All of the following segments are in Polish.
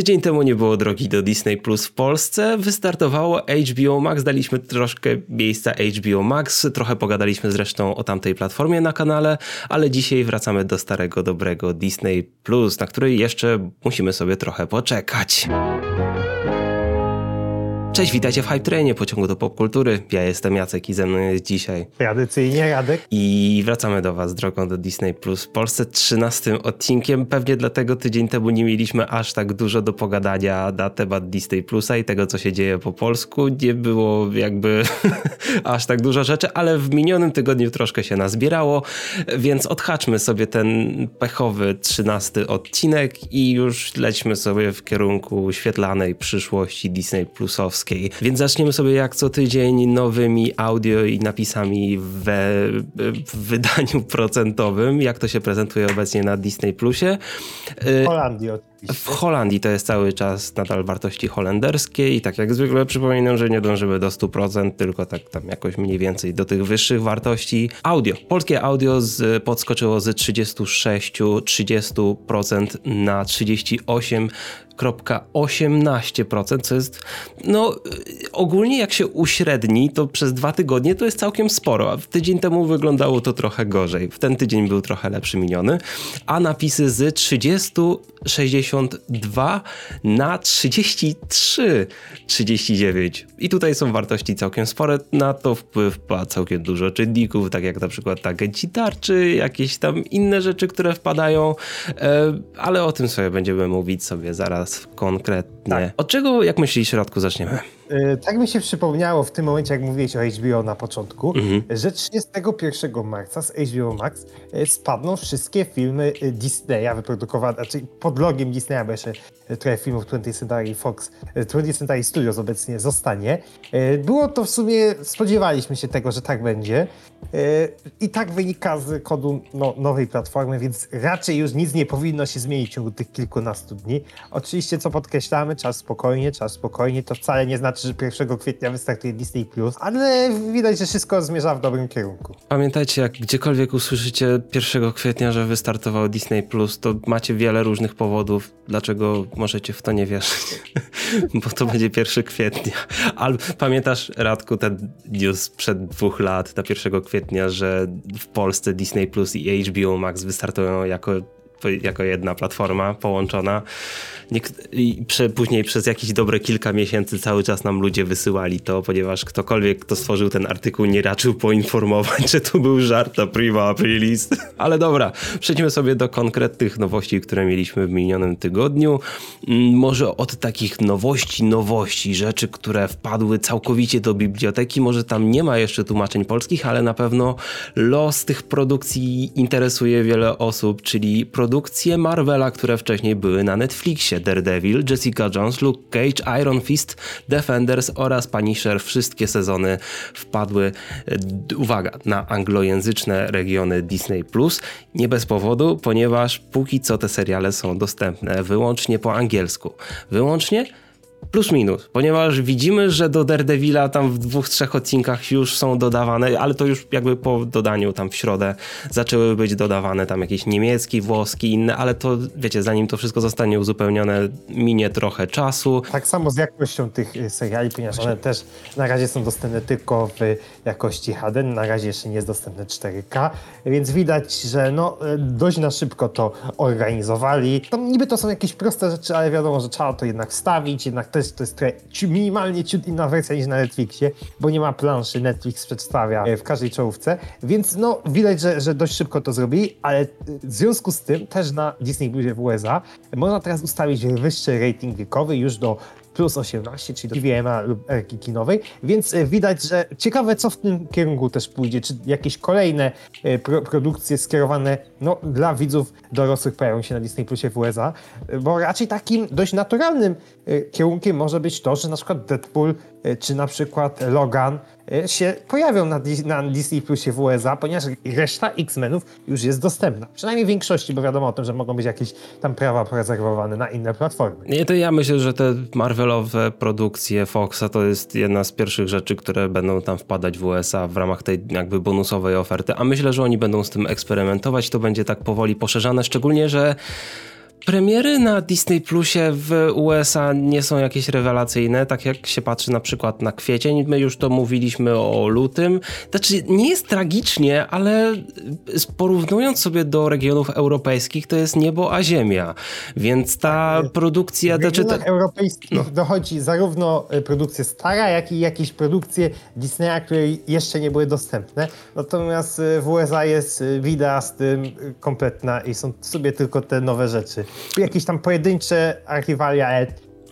Tydzień temu nie było drogi do Disney Plus w Polsce. Wystartowało HBO Max, daliśmy troszkę miejsca HBO Max, trochę pogadaliśmy zresztą o tamtej platformie na kanale, ale dzisiaj wracamy do starego, dobrego Disney Plus, na który jeszcze musimy sobie trochę poczekać. Cześć, witajcie w Hype Trainie, pociągu do popkultury. Ja jestem Jacek i ze mną jest dzisiaj. Tradycyjnie Radek. I wracamy do Was drogą do Disney Plus w Polsce 13 odcinkiem. Pewnie dlatego tydzień temu nie mieliśmy aż tak dużo do pogadania na temat Disney Plusa i tego, co się dzieje po polsku. Nie było jakby aż tak dużo rzeczy, ale w minionym tygodniu troszkę się nazbierało, więc odhaczmy sobie ten pechowy 13 odcinek i już lećmy sobie w kierunku świetlanej przyszłości Disney Plusowskiej więc zaczniemy sobie jak co tydzień nowymi audio i napisami we, w wydaniu procentowym, jak to się prezentuje obecnie na Disney Plusie. Holandii oczywiście. W Holandii to jest cały czas nadal wartości holenderskie i tak jak zwykle przypominam, że nie dążymy do 100%, tylko tak tam jakoś mniej więcej do tych wyższych wartości. Audio. Polskie audio z, podskoczyło z 36-30% na 38 0,18%, co jest, no ogólnie jak się uśredni, to przez dwa tygodnie to jest całkiem sporo, a tydzień temu wyglądało to trochę gorzej. W ten tydzień był trochę lepszy miniony, a napisy z 30,62 na 33,39. I tutaj są wartości całkiem spore, na to wpływ ma całkiem dużo czynników, tak jak na przykład agenci tarczy, jakieś tam inne rzeczy, które wpadają, e, ale o tym sobie będziemy mówić sobie zaraz konkretnie. Tak. Od czego, jak myślisz, Radku, zaczniemy? E, tak mi się przypomniało w tym momencie, jak mówiłeś o HBO na początku, mhm. że 31 marca z HBO Max e, spadną wszystkie filmy e, Disneya wyprodukowane, znaczy pod logiem Disneya, bo jeszcze trochę filmów 20th Century Fox, 20th Century Studios obecnie zostanie. Było to w sumie, spodziewaliśmy się tego, że tak będzie. I tak wynika z kodu no, nowej platformy, więc raczej już nic nie powinno się zmienić w ciągu tych kilkunastu dni. Oczywiście, co podkreślamy, czas spokojnie, czas spokojnie, to wcale nie znaczy, że 1 kwietnia wystartuje Disney+, Plus, ale widać, że wszystko zmierza w dobrym kierunku. Pamiętajcie, jak gdziekolwiek usłyszycie 1 kwietnia, że wystartował Disney+, Plus, to macie wiele różnych powodów, dlaczego możecie w to nie wierzyć, bo to będzie 1 kwietnia. Ale pamiętasz, Radku, ten news sprzed dwóch lat, na 1 kwietnia, że w Polsce Disney Plus i HBO Max wystartują jako jako jedna platforma połączona. I później przez jakieś dobre kilka miesięcy cały czas nam ludzie wysyłali to, ponieważ ktokolwiek, kto stworzył ten artykuł, nie raczył poinformować, że to był żart na prima aprilis. Ale dobra, przejdźmy sobie do konkretnych nowości, które mieliśmy w minionym tygodniu. Mm, może od takich nowości, nowości, rzeczy, które wpadły całkowicie do biblioteki. Może tam nie ma jeszcze tłumaczeń polskich, ale na pewno los tych produkcji interesuje wiele osób, czyli produkcje Marvela, które wcześniej były na Netflixie. Daredevil, Jessica Jones, Luke Cage, Iron Fist, Defenders oraz Punisher. Wszystkie sezony wpadły, e, uwaga, na anglojęzyczne regiony Disney+. Nie bez powodu, ponieważ póki co te seriale są dostępne wyłącznie po angielsku. Wyłącznie plus minus, ponieważ widzimy, że do Daredevila tam w dwóch, trzech odcinkach już są dodawane, ale to już jakby po dodaniu tam w środę zaczęły być dodawane tam jakieś niemiecki, włoski, inne, ale to wiecie, zanim to wszystko zostanie uzupełnione, minie trochę czasu. Tak samo z jakością tych y, seriali, ponieważ one też na razie są dostępne tylko w jakości HD, na razie jeszcze nie jest dostępne 4K, więc widać, że no y, dość na szybko to organizowali. To niby to są jakieś proste rzeczy, ale wiadomo, że trzeba to jednak wstawić, jednak to jest, to jest minimalnie ciut inna wersja niż na Netflixie, bo nie ma planszy, Netflix przedstawia e, w każdej czołówce, więc no widać, że, że dość szybko to zrobili, ale w związku z tym też na Disney Plusie w USA można teraz ustawić wyższy rating wiekowy już do plus 18, czyli do DVMA lub erki kinowej, więc e, widać, że ciekawe co w tym kierunku też pójdzie, czy jakieś kolejne e, pro produkcje skierowane no, dla widzów dorosłych pojawią się na Disney Plusie w USA, bo raczej takim dość naturalnym kierunkiem może być to, że na przykład Deadpool czy na przykład Logan E, się pojawią na, na Disney Plusie w USA, ponieważ reszta X-Menów już jest dostępna. Przynajmniej w większości, bo wiadomo o tym, że mogą być jakieś tam prawa porezerwowane na inne platformy. Nie, to ja myślę, że te Marvelowe produkcje Foxa to jest jedna z pierwszych rzeczy, które będą tam wpadać w USA w ramach tej jakby bonusowej oferty, a myślę, że oni będą z tym eksperymentować, to będzie tak powoli poszerzane, szczególnie, że Premiery na Disney Plusie w USA nie są jakieś rewelacyjne, tak jak się patrzy na przykład na kwiecień. My już to mówiliśmy o lutym. Znaczy, nie jest tragicznie, ale porównując sobie do regionów europejskich, to jest niebo a ziemia. Więc ta tak, produkcja. W regionach ta... europejskich no. dochodzi zarówno e, produkcje stara, jak i jakieś produkcje Disneya, które jeszcze nie były dostępne. Natomiast e, w USA jest e, widać z tym kompletna i są sobie tylko te nowe rzeczy jakieś tam pojedyncze archiwalia, ale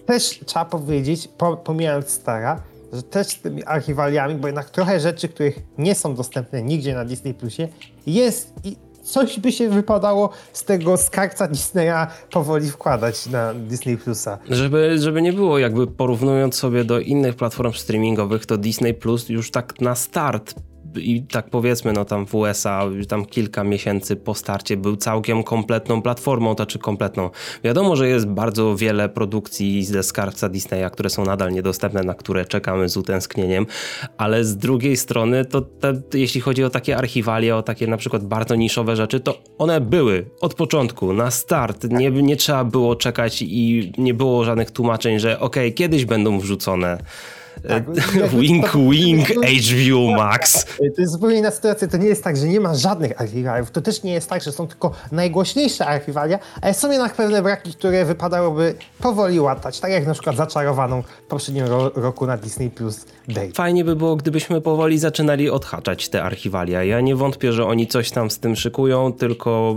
też trzeba powiedzieć, pomijając stara, że też z tymi archiwaliami, bo jednak trochę rzeczy, których nie są dostępne nigdzie na Disney Plusie, jest i coś by się wypadało z tego skarbca Disneya powoli wkładać na Disney Plusa. Żeby, żeby nie było, jakby porównując sobie do innych platform streamingowych, to Disney Plus już tak na start i tak powiedzmy, no tam w USA tam kilka miesięcy po starcie był całkiem kompletną platformą, to czy kompletną. Wiadomo, że jest bardzo wiele produkcji ze skarbca Disneya, które są nadal niedostępne, na które czekamy z utęsknieniem, ale z drugiej strony to te, jeśli chodzi o takie archiwalia, o takie na przykład bardzo niszowe rzeczy, to one były od początku, na start. Nie, nie trzeba było czekać i nie było żadnych tłumaczeń, że okej, okay, kiedyś będą wrzucone. Tak, wink, wink, HBO Max. To jest zupełnie inna sytuacja. To nie jest tak, że nie ma żadnych archiwaliów. To też nie jest tak, że są tylko najgłośniejsze archiwalia, ale są jednak pewne braki, które wypadałoby powoli łatać. Tak jak na przykład zaczarowaną w poprzednim ro roku na Disney Plus Day. Fajnie by było, gdybyśmy powoli zaczynali odhaczać te archiwalia. Ja nie wątpię, że oni coś tam z tym szykują, tylko,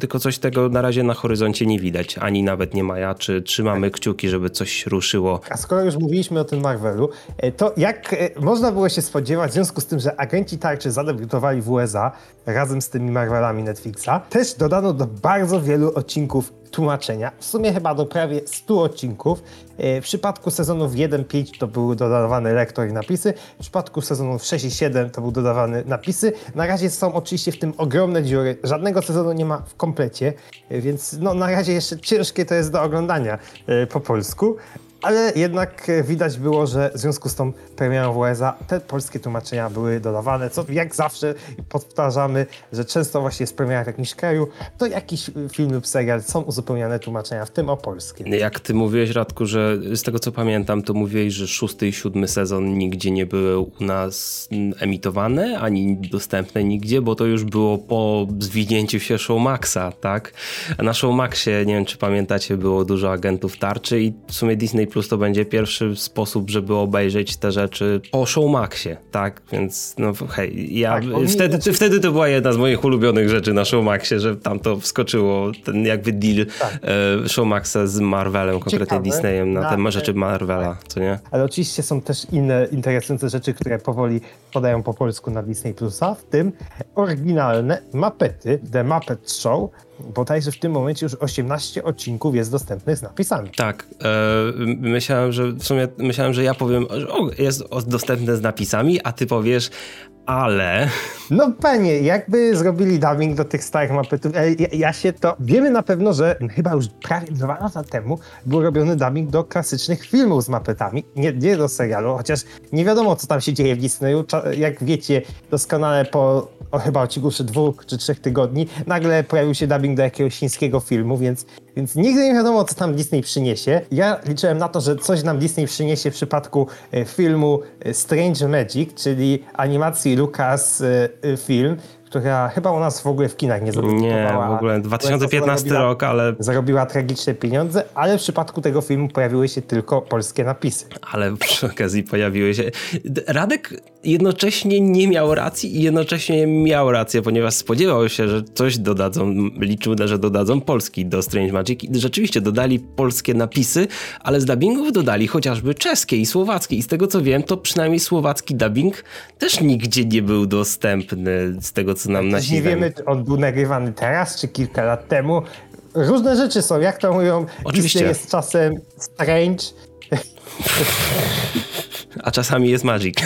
tylko coś tego na razie na horyzoncie nie widać. Ani nawet nie ma ja, czy trzymamy kciuki, żeby coś ruszyło. A skoro już mówiliśmy o tym Marvelu, E, to jak e, można było się spodziewać, w związku z tym, że agenci tarczy zadebiutowali w USA razem z tymi Marvelami Netflixa, też dodano do bardzo wielu odcinków tłumaczenia, w sumie chyba do prawie 100 odcinków. E, w przypadku sezonów 1-5 to były dodawane lektor i napisy, w przypadku sezonów 6 i 7 to były dodawane napisy. Na razie są oczywiście w tym ogromne dziury, żadnego sezonu nie ma w komplecie, więc no, na razie jeszcze ciężkie to jest do oglądania po polsku, ale jednak e, widać było, że w związku z tą premierą WSA te polskie tłumaczenia były dodawane, co jak zawsze powtarzamy, że często właśnie jest premiera w jakimś kraju, to jakiś film lub serial są uzupełniane tłumaczenia, w tym o polskie. Jak ty mówiłeś, Radku, że z tego co pamiętam, to mówiłeś, że szósty i siódmy sezon nigdzie nie były u nas emitowane, ani dostępne nigdzie, bo to już było po zwinięciu się Showmaxa, tak? A na Showmaxie, nie wiem czy pamiętacie, było dużo agentów tarczy i w sumie Disney Plus to będzie pierwszy sposób, żeby obejrzeć te rzeczy po Showmaxie, tak? Więc no hej, ja tak, wtedy, znaczy... wtedy to była jedna z moich ulubionych rzeczy na Showmaxie, że tam to wskoczyło, ten jakby deal tak. e, Showmaxa z Marvelem, konkretnie Ciekawe. Disneyem na, na te rzeczy Marvela, co nie? Ale oczywiście są też inne interesujące rzeczy, które powoli podają po polsku na Disney Plusa, w tym oryginalne mapety, The Muppet Show, bodajże w tym momencie już 18 odcinków jest dostępnych z napisami. Tak. E, myślałem, że w sumie myślałem, że ja powiem, że jest dostępne z napisami, a ty powiesz, ale... No panie, jakby zrobili dubbing do tych starych mapetów, ja, ja, się to... Wiemy na pewno, że chyba już prawie dwa lata temu był robiony dubbing do klasycznych filmów z mapetami, nie, nie do serialu, chociaż nie wiadomo, co tam się dzieje w Disneyu. Jak wiecie doskonale po o, chyba odcinku dwóch czy trzech tygodni, nagle pojawił się dubbing do jakiegoś chińskiego filmu, więc, więc nigdy nie wiadomo, co tam Disney przyniesie. Ja liczyłem na to, że coś nam Disney przyniesie w przypadku e, filmu e, Strange Magic, czyli animacji Lucas e, film, która chyba u nas w ogóle w kinach nie zadebiutowała. Nie, w ogóle 2015 zarobiła, rok, ale... Zarobiła tragiczne pieniądze, ale w przypadku tego filmu pojawiły się tylko polskie napisy. Ale przy okazji pojawiły się... Radek jednocześnie nie miał racji i jednocześnie miał rację, ponieważ spodziewał się, że coś dodadzą, liczył, że dodadzą polski do Strange Magic i rzeczywiście dodali polskie napisy, ale z dubbingów dodali chociażby czeskie i słowackie i z tego co wiem, to przynajmniej słowacki dubbing też nigdzie nie był dostępny z tego co nam nasi... Nie wiemy, czy on był nagrywany teraz, czy kilka lat temu. Różne rzeczy są, jak to mówią, Oczywiście. jest czasem strange, A czasami jest magic.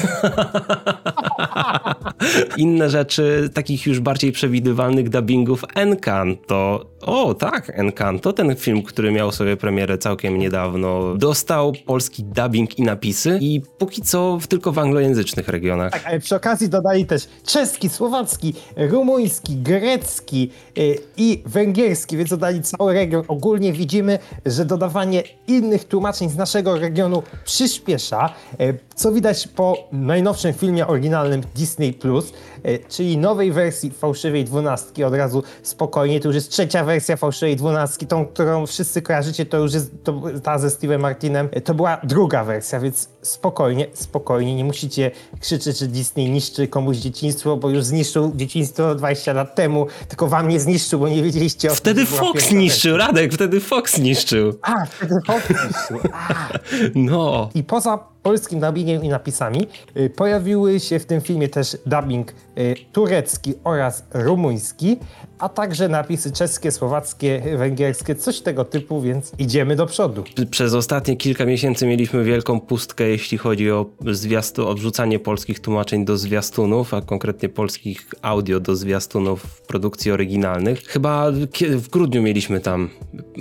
Inne rzeczy, takich już bardziej przewidywalnych dubbingów Encanto. O, tak, Encanto, ten film, który miał sobie premierę całkiem niedawno, dostał polski dubbing i napisy i póki co tylko w anglojęzycznych regionach. Tak, ale przy okazji dodali też czeski, słowacki, rumuński, grecki yy, i węgierski, więc dodali cały region. Ogólnie widzimy, że dodawanie innych tłumaczeń z naszego regionu przyspiesza, yy, co widać po najnowszym filmie oryginalnym Disney+, Plus, yy, czyli nowej wersji Fałszywej Dwunastki, od razu spokojnie, to już jest trzecia wersja Fałszywej Dwunastki, tą, którą wszyscy kojarzycie, to już jest to, ta ze Steve'em Martinem, to była druga wersja, więc spokojnie, spokojnie, nie musicie krzyczeć, że Disney niszczy komuś dzieciństwo, bo już zniszczył dzieciństwo 20 lat temu, tylko wam nie zniszczył, bo nie wiedzieliście o Wtedy Fox niszczył, Radek, wtedy Fox niszczył. A, wtedy Fox niszczył. A. No. I poza polskim dubbingiem i napisami y, pojawiły się w tym filmie też dubbing y, turecki oraz rumuński, a także napisy czeskie, słowackie, węgierskie, coś tego typu, więc idziemy do przodu. Przez ostatnie kilka miesięcy mieliśmy wielką pustkę, jeśli chodzi o zwiastu, o wrzucanie polskich tłumaczeń do zwiastunów, a konkretnie polskich audio do zwiastunów produkcji oryginalnych. Chyba w grudniu mieliśmy tam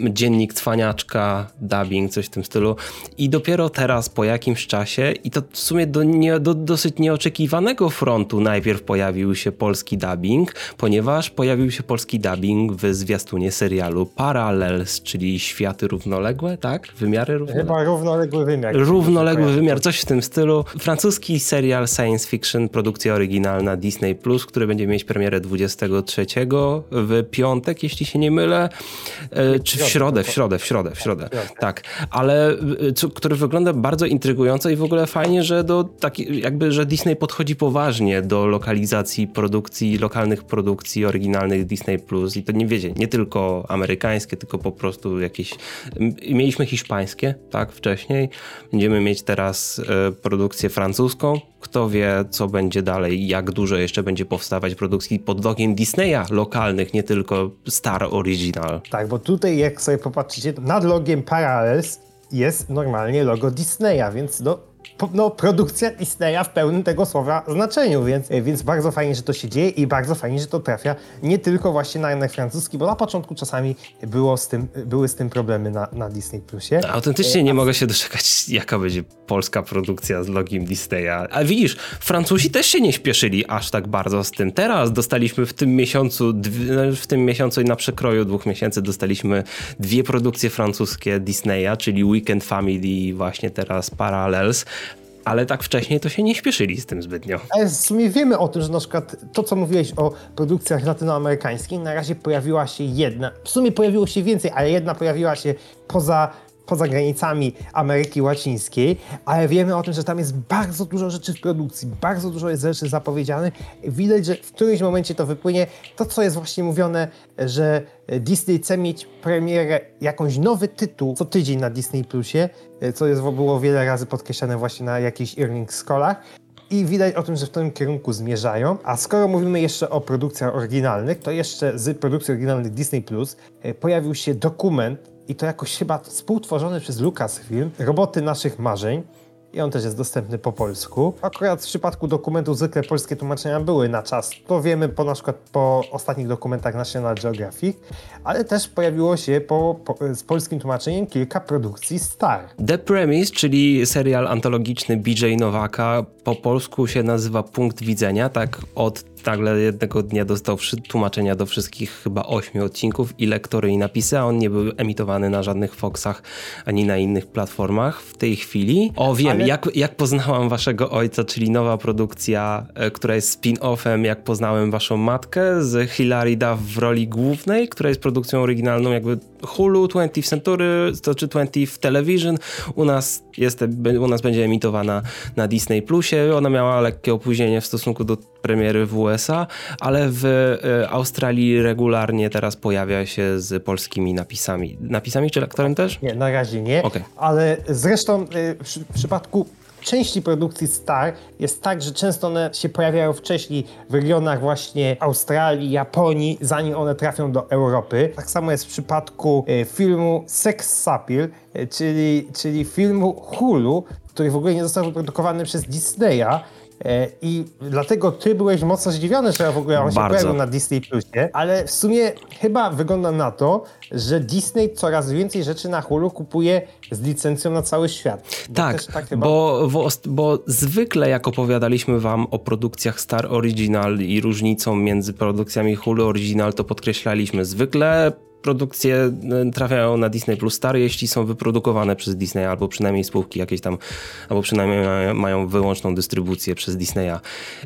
dziennik Cwaniaczka, dubbing, coś w tym stylu i dopiero teraz po jakimś i to w sumie do, nie, do dosyć nieoczekiwanego frontu najpierw pojawił się polski dubbing, ponieważ pojawił się polski dubbing w zwiastunie serialu Parallels, czyli światy równoległe, tak? Wymiary równoległe? Chyba równoległy wymiar. Równoległy wymiar, coś w tym stylu. Francuski serial science fiction, produkcja oryginalna Disney+, który będzie mieć premierę 23 w piątek, jeśli się nie mylę, e, czy w środę, w środę, w środę, w środę, tak. Ale e, który wygląda bardzo intrygująco i w ogóle fajnie, że do taki, jakby, że Disney podchodzi poważnie do lokalizacji produkcji, lokalnych produkcji oryginalnych Disney Plus i to nie wiecie, nie tylko amerykańskie, tylko po prostu jakieś. Mieliśmy hiszpańskie, tak, wcześniej. Będziemy mieć teraz e, produkcję francuską. Kto wie, co będzie dalej, jak dużo jeszcze będzie powstawać produkcji pod logiem Disneya lokalnych, nie tylko Star Original. Tak, bo tutaj jak sobie popatrzycie, nad logiem Parallels jest normalnie logo Disneya, więc no no, produkcja Disneya w pełnym tego słowa znaczeniu, więc, e, więc bardzo fajnie, że to się dzieje i bardzo fajnie, że to trafia nie tylko właśnie na rynek francuski, bo na początku czasami było z tym, były z tym problemy na, na Disney Plusie. Autentycznie nie A... mogę się doczekać, jaka będzie polska produkcja z logiem Disneya. A widzisz, Francuzi też się nie śpieszyli aż tak bardzo z tym. Teraz dostaliśmy w tym miesiącu, w tym miesiącu i na przekroju dwóch miesięcy dostaliśmy dwie produkcje francuskie Disneya, czyli Weekend Family i właśnie teraz Parallels ale tak wcześniej to się nie śpieszyli z tym zbytnio. Ale w sumie wiemy o tym, że na przykład to, co mówiłeś o produkcjach latynoamerykańskich, na razie pojawiła się jedna, w sumie pojawiło się więcej, ale jedna pojawiła się poza poza granicami Ameryki Łacińskiej, ale wiemy o tym, że tam jest bardzo dużo rzeczy w produkcji, bardzo dużo jest rzeczy zapowiedzianych. Widać, że w którymś momencie to wypłynie. To, co jest właśnie mówione, że Disney chce mieć premierę, jakąś nowy tytuł co tydzień na Disney Plusie, co jest, było wiele razy podkreślane właśnie na jakichś earnings callach. I widać o tym, że w tym kierunku zmierzają. A skoro mówimy jeszcze o produkcjach oryginalnych, to jeszcze z produkcji oryginalnych Disney Plus e, pojawił się dokument i to jakoś chyba współtworzony przez Lucasfilm, Roboty naszych marzeń. I on też jest dostępny po polsku. Akurat w przypadku dokumentu zwykle polskie tłumaczenia były na czas. To wiemy po na przykład po ostatnich dokumentach National Geographic, ale też pojawiło się po, po, z polskim tłumaczeniem kilka produkcji Star. The Premise, czyli serial antologiczny BJ Nowaka, po polsku się nazywa Punkt Widzenia, tak od nagle jednego dnia dostał tłumaczenia do wszystkich chyba ośmiu odcinków i lektory i napisy, a on nie był emitowany na żadnych Foxach ani na innych platformach w tej chwili. O wiem, Ale... jak, jak poznałam waszego ojca, czyli nowa produkcja, e, która jest spin-offem, jak poznałem waszą matkę z Hilary Duff w roli głównej, która jest produkcją oryginalną jakby Hulu, 20th Century, to czy 20th Television. U nas, jest, u nas będzie emitowana na Disney Plusie. Ona miała lekkie opóźnienie w stosunku do premiery w USA, ale w e, Australii regularnie teraz pojawia się z polskimi napisami. Napisami czy lektorem też? Nie, na razie nie. Okay. Ale zresztą e, w przypadku części produkcji Star jest tak, że często one się pojawiają wcześniej w regionach właśnie Australii, Japonii, zanim one trafią do Europy. Tak samo jest w przypadku e, filmu Sex Sapil, czyli, czyli filmu Hulu, który w ogóle nie został wyprodukowany przez Disneya, I dlatego ty byłeś mocno zdziwiony, że w ogóle on się Bardzo. pojawił na Disney Plusie, ale w sumie chyba wygląda na to, że Disney coraz więcej rzeczy na Hulu kupuje z licencją na cały świat. Bo Tak, tak chyba- bo, bo, bo zwykle jak opowiadaliśmy wam o produkcjach Star Original i różnicą między produkcjami Hulu Original, to podkreślaliśmy, zwykle produkcje e, trafiają na Disney Plus Star, jeśli są wyprodukowane przez Disney, albo przynajmniej spółki jakieś tam, albo przynajmniej mają- wyłączną dystrybucję przez Disneya.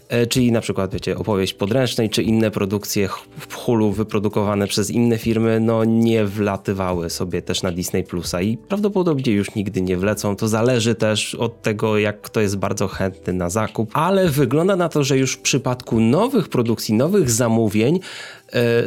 E, Czyli na przykład, wiecie, opowieść podręcznej, czy inne produkcje w Hulu wyprodukowane przez inne firmy, no nie wlatywały sobie też na Disney Plusa i prawdopodobnie już nigdy nie wlecą. To zależy też od tego, jak kto jest bardzo chętny na zakup, ale wygląda na to, że już w przypadku nowych produkcji, nowych zamówień,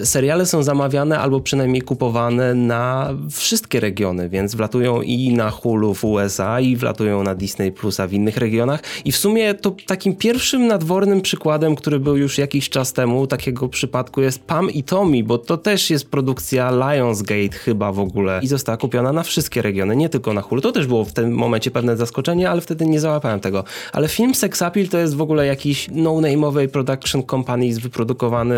seriale są zamawiane albo przynajmniej kupowane na wszystkie regiony, więc wlatują i na Hulu w USA i wlatują na Disney Plusa w innych regionach i w sumie to takim pierwszym nadwornym przykładem, który był już jakiś czas temu, takiego przypadku jest Pam i Tommy, bo to też jest produkcja Lionsgate chyba w ogóle i została kupiona na wszystkie regiony, nie tylko na Hulu. To też było w tym momencie pewne zaskoczenie, ale wtedy nie załapałem tego. Ale film Sex Appeal to jest w ogóle jakiś no-name'owej production company wyprodukowany,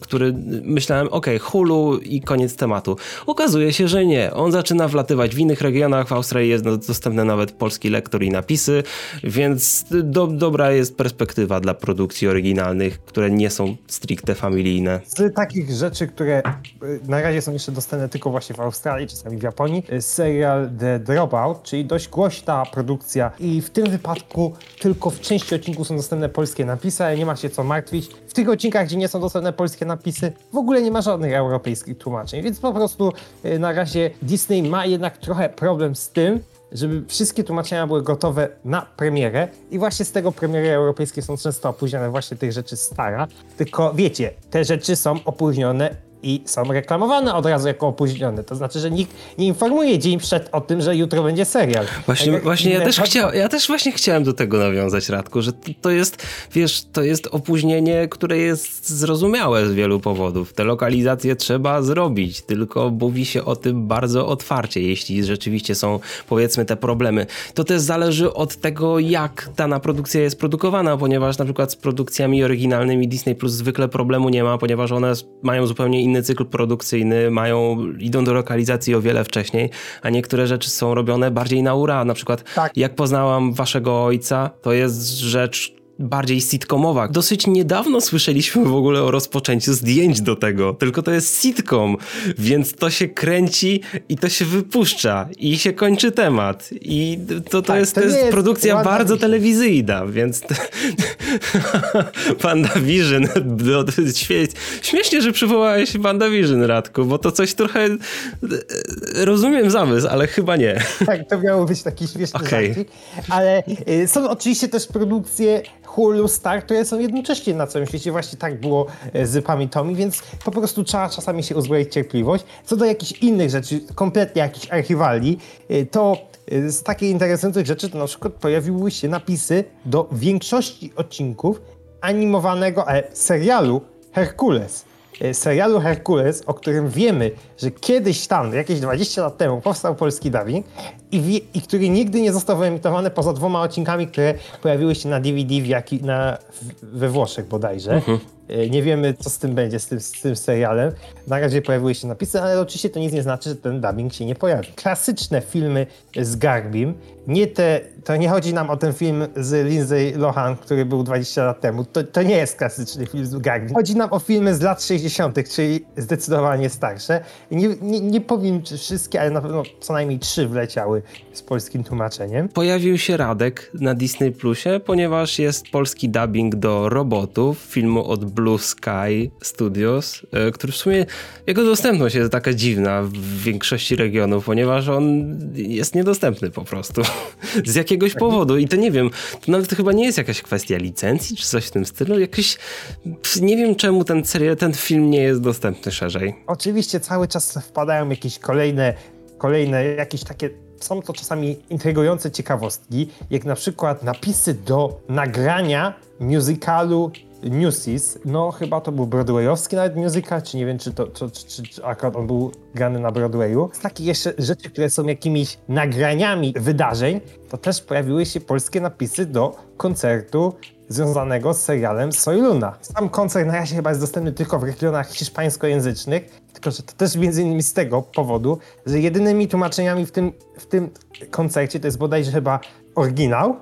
który myślałem, okej, Hulu i koniec tematu. Okazuje się, że nie. On zaczyna wlatywać w innych regionach. W Australii jest dostępny nawet polski lektor i napisy, więc do, dobra jest perspektywa dla produkcji oryginalnych, które nie są stricte familijne. Z takich rzeczy, które y, na razie są jeszcze dostępne tylko właśnie w Australii, czasami w Japonii, y, serial The Dropout, czyli dość głośna produkcja i w tym wypadku tylko w części odcinków są dostępne polskie napisy, ale nie ma się co martwić. W tych odcinkach, gdzie nie są dostępne polskie napisy, w ogóle nie ma żadnych europejskich tłumaczeń, więc po prostu y, na razie Disney ma jednak trochę problem z tym, żeby wszystkie tłumaczenia były gotowe na premierę i właśnie z tego premiery europejskie są często opóźnione właśnie tych rzeczy stara, tylko wiecie, te rzeczy są opóźnione i są reklamowane od razu jako opóźnione. To znaczy, że nikt nie informuje dzień przed o tym, że jutro będzie serial. Właśnie, Tak właśnie ja, inne też pod- chciał, ja też właśnie chciałem do tego nawiązać, Radku, że to, jest, wiesz, to jest opóźnienie, które jest zrozumiałe z wielu powodów. Te lokalizacje trzeba zrobić, tylko mówi się o tym bardzo otwarcie, jeśli rzeczywiście są, powiedzmy, te problemy. To też zależy od tego, jak dana produkcja jest produkowana, ponieważ na przykład z produkcjami oryginalnymi Disney Plus zwykle problemu nie ma, ponieważ one mają zupełnie inny cykl produkcyjny, mają, idą do lokalizacji o wiele wcześniej, a niektóre rzeczy są robione bardziej na ura. Na przykład Tak. jak poznałam waszego ojca, to jest rzecz bardziej sitcomowa. Dosyć niedawno słyszeliśmy w ogóle o rozpoczęciu zdjęć do tego, tylko to jest sitcom, więc to się kręci i to się wypuszcza i się kończy temat. I to, to, Tak, jest, to jest jest produkcja bardzo telewizyjna, więc WandaVision, no, śmie śmiesznie, że przywołałeś WandaVision, Radku, bo to coś trochę e, rozumiem zamysł, ale chyba nie. Tak, to miało być taki śmieszny żarcik. Ale y, są oczywiście też produkcje Hulu Star, które są jednocześnie na całym świecie. Właśnie tak było y, z Pamiętami, więc po prostu trzeba czasami się uzbroić cierpliwość. Co do jakichś innych rzeczy, kompletnie jakichś archiwali, y, to y, z takich interesujących rzeczy to na przykład pojawiły się napisy do większości odcinków animowanego e, serialu Herkules. E, Serialu Herkules, o którym wiemy, że kiedyś tam, jakieś 20 lat temu, powstał polski dubbing i, wie, i który nigdy nie został wyemitowany poza dwoma odcinkami, które pojawiły się na DVD w jaki, na, w, we Włoszech bodajże. E, Nie wiemy, co z tym będzie, z tym, z tym serialem. Na razie pojawiły się napisy, ale oczywiście to nic nie znaczy, że ten dubbing się nie pojawi. Klasyczne filmy z Garbim, nie te, to nie chodzi nam o ten film z Lindsay Lohan, który był 20 lat temu. To, to nie jest klasyczny film z Garbim. Chodzi nam o filmy z lat 60., czyli zdecydowanie starsze. Nie, nie, nie powiem, czy wszystkie, ale na pewno co najmniej trzy wleciały z polskim tłumaczeniem. Pojawił się Radek na Disney Plusie, ponieważ jest polski dubbing do robotów, filmu od Blue Sky Studios, e, który w sumie, jego dostępność jest taka dziwna w większości regionów, ponieważ on jest niedostępny po prostu. Z jakiegoś powodu. I to nie wiem, to nawet chyba nie jest jakaś kwestia licencji, czy coś w tym stylu. Jakiś, nie wiem czemu ten serial, ten film nie jest dostępny szerzej. Oczywiście cały czas wpadają jakieś kolejne, kolejne jakieś takie, są to czasami intrygujące ciekawostki, jak na przykład napisy do nagrania musicalu Newsies. No chyba to był broadwayowski nawet musical, czy nie wiem, czy to czy, czy, czy akurat on był grany na Broadwayu. Z takich jeszcze rzeczy, które są jakimiś nagraniami wydarzeń, to też pojawiły się polskie napisy do koncertu związanego z serialem Soyluna. Sam koncert na razie chyba jest dostępny tylko w regionach hiszpańskojęzycznych, tylko że to też między innymi z tego powodu, że jedynymi tłumaczeniami w tym, w tym koncercie to jest bodajże chyba oryginał,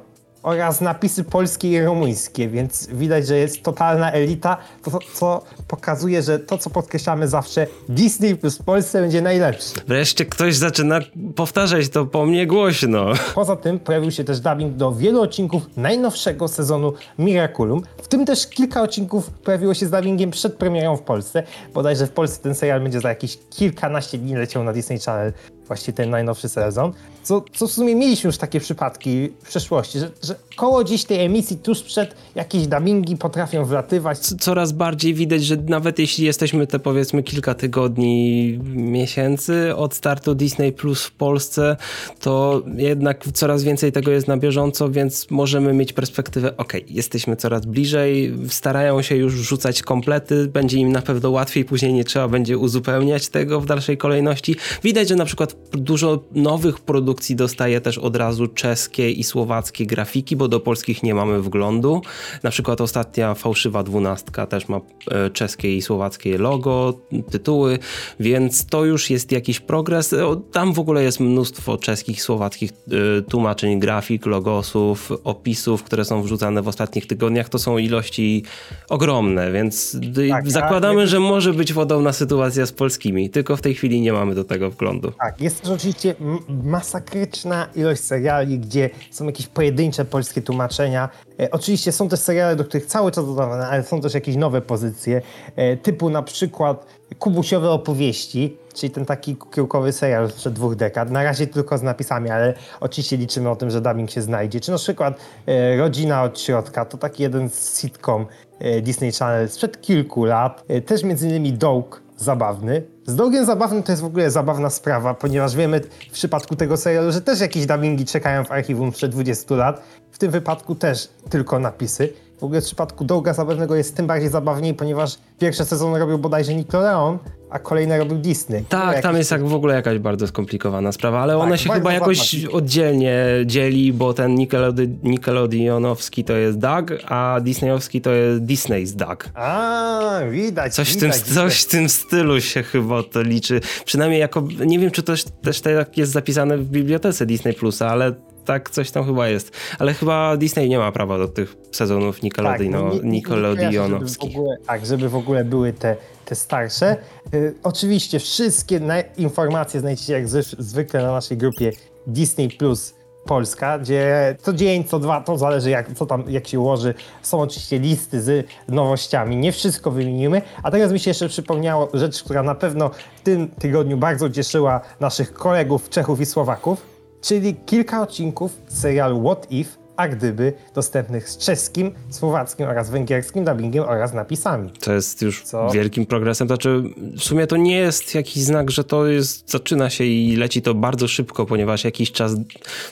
oraz napisy polskie i rumuńskie, więc widać, że jest totalna elita, to, co pokazuje, że to, co podkreślamy zawsze, Disney plus w Polsce będzie najlepszy. Wreszcie ktoś zaczyna powtarzać to po mnie głośno. Poza tym pojawił się też dubbing do wielu odcinków najnowszego sezonu Miraculum, w tym też kilka odcinków pojawiło się z dubbingiem przed premierą w Polsce. Bodajże w Polsce ten serial będzie za jakieś kilkanaście dni leciał na Disney Channel właśnie ten najnowszy sezon. Co, co w sumie mieliśmy już takie przypadki w przeszłości, że, że koło dziś tej emisji tuż przed jakieś dubbingi potrafią wlatywać. Coraz bardziej widać, że nawet jeśli jesteśmy te powiedzmy kilka tygodni, miesięcy od startu Disney Plus w Polsce, to jednak coraz więcej tego jest na bieżąco, więc możemy mieć perspektywę, ok, jesteśmy coraz bliżej, starają się już rzucać komplety, będzie im na pewno łatwiej, później nie trzeba będzie uzupełniać tego w dalszej kolejności. Widać, że na przykład dużo nowych produkcji dostaje też od razu czeskie i słowackie grafiki, bo do polskich nie mamy wglądu. Na przykład ostatnia fałszywa dwunastka też ma e, czeskie i słowackie logo, tytuły, więc to już jest jakiś progres. Tam w ogóle jest mnóstwo czeskich, słowackich e, tłumaczeń, grafik, logosów, opisów, które są wrzucane w ostatnich tygodniach. To są ilości ogromne, więc tak, zakładamy, że może być podobna sytuacja z polskimi, tylko w tej chwili nie mamy do tego wglądu. Tak, jest też oczywiście masakryczna ilość seriali, gdzie są jakieś pojedyncze polskie tłumaczenia. E, oczywiście są też seriale, do których cały czas dodawane, ale są też jakieś nowe pozycje, e, typu na przykład Kubusiowe opowieści, czyli ten taki kiełkowy serial sprzed dwóch dekad. Na razie tylko z napisami, ale oczywiście liczymy o tym, że dubbing się znajdzie. Czy na przykład e, Rodzina od środka, to taki jeden sitcom e, Disney Channel sprzed kilku lat. E, też między innymi Dołk, zabawny. Z Dogiem zabawnym to jest w ogóle zabawna sprawa, ponieważ wiemy w przypadku tego serialu, że też jakieś dubbingi czekają w archiwum sprzed 20 lat. W tym wypadku też tylko napisy. W ogóle w przypadku Doga Zabawnego jest tym bardziej zabawniej, ponieważ pierwszy sezon robił bodajże Nickelodeon, a kolejny robił Disney. Tak, tam jest jak w ogóle jakaś bardzo skomplikowana sprawa, ale tak, one się chyba jakoś oddzielnie dzieli, bo ten Nickelode Nickelodeonowski to jest Doug, a Disneyowski to jest Disney's Doug. A, widać, coś widać. W tym, coś w tym stylu się chyba to liczy. Przynajmniej jako, nie wiem czy to też tak jest zapisane w bibliotece Disney Plusa, ale tak coś tam chyba jest. Ale chyba Disney nie ma prawa do tych sezonów Nickelodeon, tak, no, Nickelodeonowskich. tak, żeby w ogóle były te, te starsze. Y, oczywiście wszystkie informacje znajdziecie jak zwykle na naszej grupie Disney Plus Polska, gdzie co dzień, co dwa, to zależy jak, co tam, jak się ułoży. Są oczywiście listy z nowościami, nie wszystko wymienimy. A teraz mi się jeszcze przypomniało rzecz, która na pewno w tym tygodniu bardzo cieszyła naszych kolegów Czechów i Słowaków czyli kilka odcinków serialu What If, a gdyby dostępnych z czeskim, słowackim oraz węgierskim dubbingiem oraz napisami. To jest już Co? wielkim progresem. Znaczy, w sumie to nie jest jakiś znak, że to jest, zaczyna się i leci to bardzo szybko, ponieważ jakiś czas,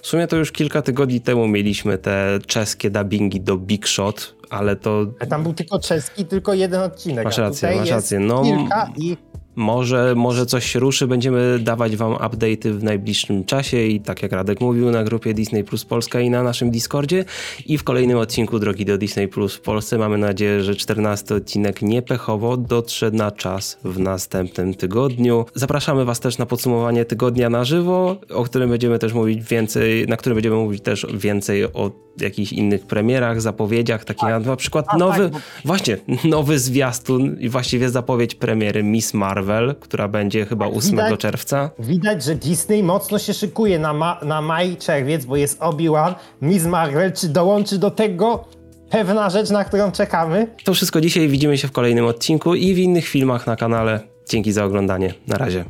w sumie to już kilka tygodni temu mieliśmy te czeskie dubbingi do Big Shot, ale to... A tam był tylko czeski, tylko jeden odcinek. Masz rację, masz rację. No, kilka i może, może coś się ruszy, będziemy dawać wam update'y w najbliższym czasie i tak jak Radek mówił na grupie Disney Plus Polska i na naszym Discordzie i w kolejnym odcinku Drogi do Disney Plus w Polsce mamy nadzieję, że 14 odcinek niepechowo dotrze na czas w następnym tygodniu. Zapraszamy was też na podsumowanie tygodnia na żywo, o którym będziemy też mówić więcej, na którym będziemy mówić też więcej o jakichś innych premierach, zapowiedziach, takich tak. na przykład nowy, tak, właśnie, nowy zwiastun i właściwie zapowiedź premiery Miss Marvel, która będzie chyba 8 widać, czerwca. Widać, że Disney mocno się szykuje na, ma, na maj, czerwiec, bo jest Obi-Wan, Miss Marvel, czy dołączy do tego pewna rzecz, na którą czekamy? To wszystko dzisiaj, widzimy się w kolejnym odcinku i w innych filmach na kanale. Dzięki za oglądanie. Na razie.